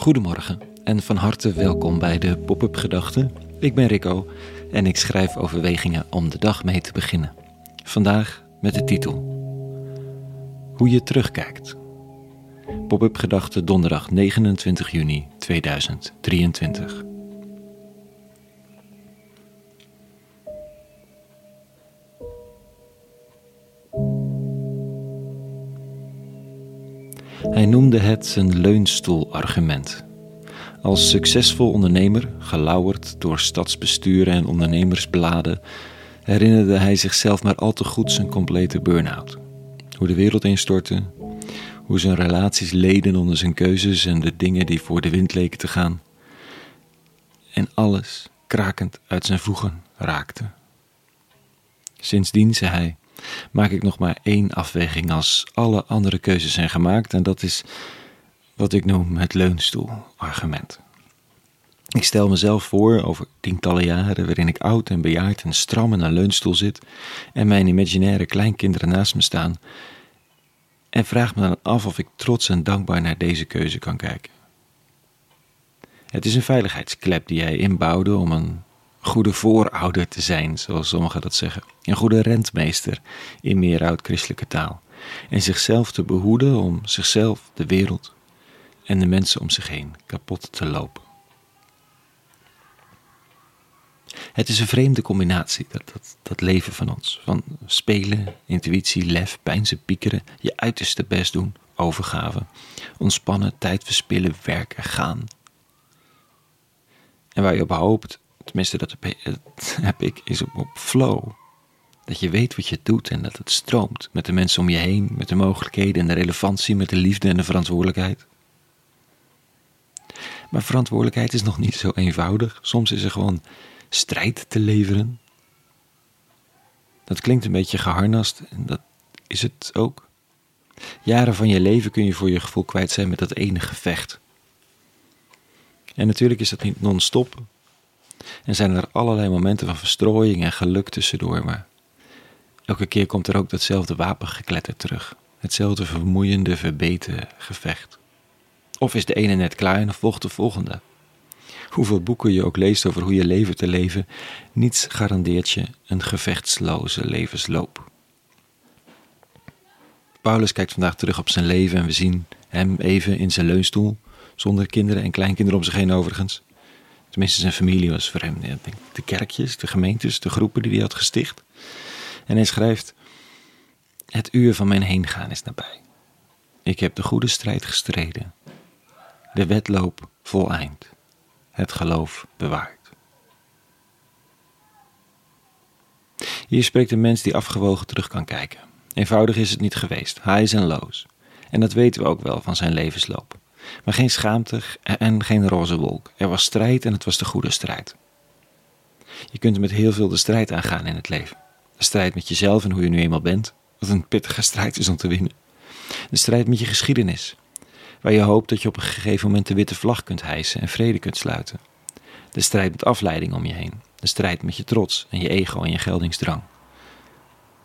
Goedemorgen en van harte welkom bij de Pop-up Gedachten. Ik ben Rico en ik schrijf overwegingen om de dag mee te beginnen. Vandaag met de titel Hoe je terugkijkt. Pop-up Gedachten donderdag 29 juni 2023. Hij noemde het zijn leunstoelargument. Als succesvol ondernemer, gelauwerd door stadsbesturen en ondernemersbladen, herinnerde hij zichzelf maar al te goed zijn complete burn-out. Hoe de wereld instortte, hoe zijn relaties leden onder zijn keuzes en de dingen die voor de wind leken te gaan. En alles krakend uit zijn voegen raakte. Sindsdien, zei hij, maak ik nog maar één afweging als alle andere keuzes zijn gemaakt, en dat is wat ik noem het leunstoelargument. Ik stel mezelf voor over tientallen jaren waarin ik oud en bejaard en stram in een leunstoel zit en mijn imaginaire kleinkinderen naast me staan en vraag me dan af of ik trots en dankbaar naar deze keuze kan kijken. Het is een veiligheidsklep die hij inbouwde om een goede voorouder te zijn, zoals sommigen dat zeggen. Een goede rentmeester in meer oud-christelijke taal. En zichzelf te behoeden om zichzelf, de wereld en de mensen om zich heen kapot te lopen. Het is een vreemde combinatie, dat, dat, dat leven van ons. Van spelen, intuïtie, lef, pijnzen, piekeren, je uiterste best doen, overgave, ontspannen, tijd verspillen, werken, gaan. En waar je op hoopt, tenminste dat heb ik, is op, op flow. Dat je weet wat je doet en dat het stroomt met de mensen om je heen, met de mogelijkheden en de relevantie, met de liefde en de verantwoordelijkheid. Maar verantwoordelijkheid is nog niet zo eenvoudig. Soms is er gewoon strijd te leveren. Dat klinkt een beetje geharnast en dat is het ook. Jaren van je leven kun je voor je gevoel kwijt zijn met dat ene gevecht. En natuurlijk is dat niet non-stop. En zijn er allerlei momenten van verstrooiing en geluk tussendoor, maar elke keer komt er ook datzelfde wapengekletter terug. Hetzelfde vermoeiende, verbeten gevecht. Of is de ene net klaar en volgt de volgende. Hoeveel boeken je ook leest over hoe je leven te leven, niets garandeert je een gevechtsloze levensloop. Paulus kijkt vandaag terug op zijn leven en we zien hem even in zijn leunstoel, zonder kinderen en kleinkinderen om zich heen overigens. Tenminste, zijn familie was voor hem de kerkjes, de gemeentes, de groepen die hij had gesticht. En hij schrijft: Het uur van mijn heengaan is nabij. Ik heb de goede strijd gestreden, de wedloop voleind, het geloof bewaard. Hier spreekt een mens die afgewogen terug kan kijken. Eenvoudig is het niet geweest, highs en lows. En dat weten we ook wel van zijn levensloop. Maar geen schaamte en geen roze wolk. Er was strijd en het was de goede strijd. Je kunt met heel veel de strijd aangaan in het leven. De strijd met jezelf en hoe je nu eenmaal bent, wat een pittige strijd is om te winnen. De strijd met je geschiedenis, waar je hoopt dat je op een gegeven moment de witte vlag kunt hijsen en vrede kunt sluiten. De strijd met afleiding om je heen. De strijd met je trots en je ego en je geldingsdrang.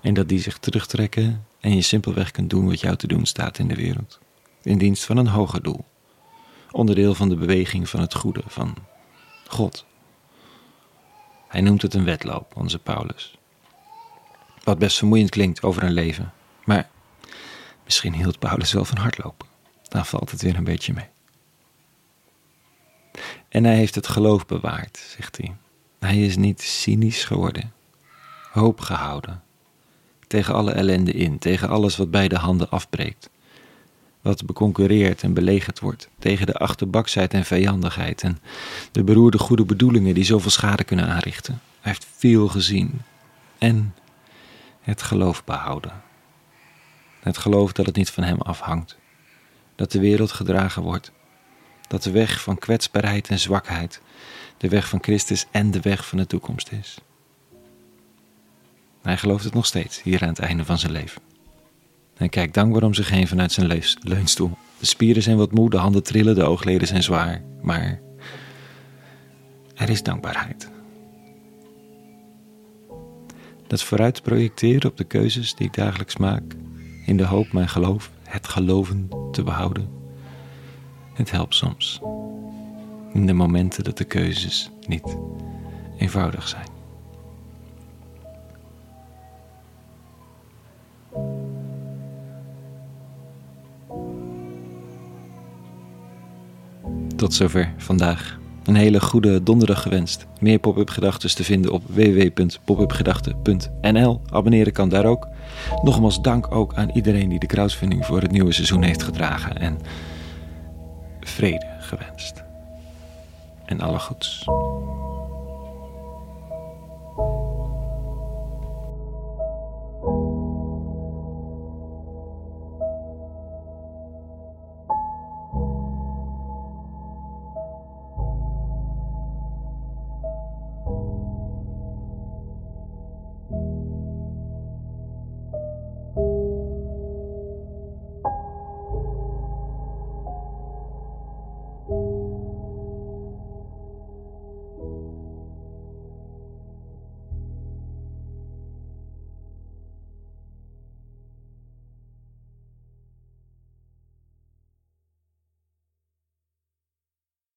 En dat die zich terugtrekken en je simpelweg kunt doen wat jou te doen staat in de wereld. In dienst van een hoger doel. Onderdeel van de beweging van het goede, van God. Hij noemt het een wedloop, onze Paulus. Wat best vermoeiend klinkt over een leven. Maar misschien hield Paulus wel van hardlopen. Dan valt het weer een beetje mee. En hij heeft het geloof bewaard, zegt hij. Hij is niet cynisch geworden, hoop gehouden. Tegen alle ellende in, tegen alles wat beide handen afbreekt. Wat beconcurreerd en belegerd wordt, tegen de achterbaksheid en vijandigheid en de beroerde goede bedoelingen die zoveel schade kunnen aanrichten. Hij heeft veel gezien en het geloof behouden. Het geloof dat het niet van hem afhangt dat de wereld gedragen wordt. Dat de weg van kwetsbaarheid en zwakheid de weg van Christus en de weg van de toekomst is. Hij gelooft het nog steeds hier aan het einde van zijn leven. Hij kijkt dankbaar om zich heen vanuit zijn leunstoel. De spieren zijn wat moe, de handen trillen, de oogleden zijn zwaar, maar er is dankbaarheid. Dat vooruit projecteren op de keuzes die ik dagelijks maak, in de hoop mijn geloof, het geloven te behouden. Het helpt soms. In de momenten dat de keuzes niet eenvoudig zijn. Tot zover vandaag. Een hele goede donderdag gewenst. Meer pop-up gedachten te vinden op www.popupgedachten.nl. Abonneren kan daar ook. Nogmaals dank ook aan iedereen die de crowdfunding voor het nieuwe seizoen heeft gedragen. En vrede gewenst. En alle goeds.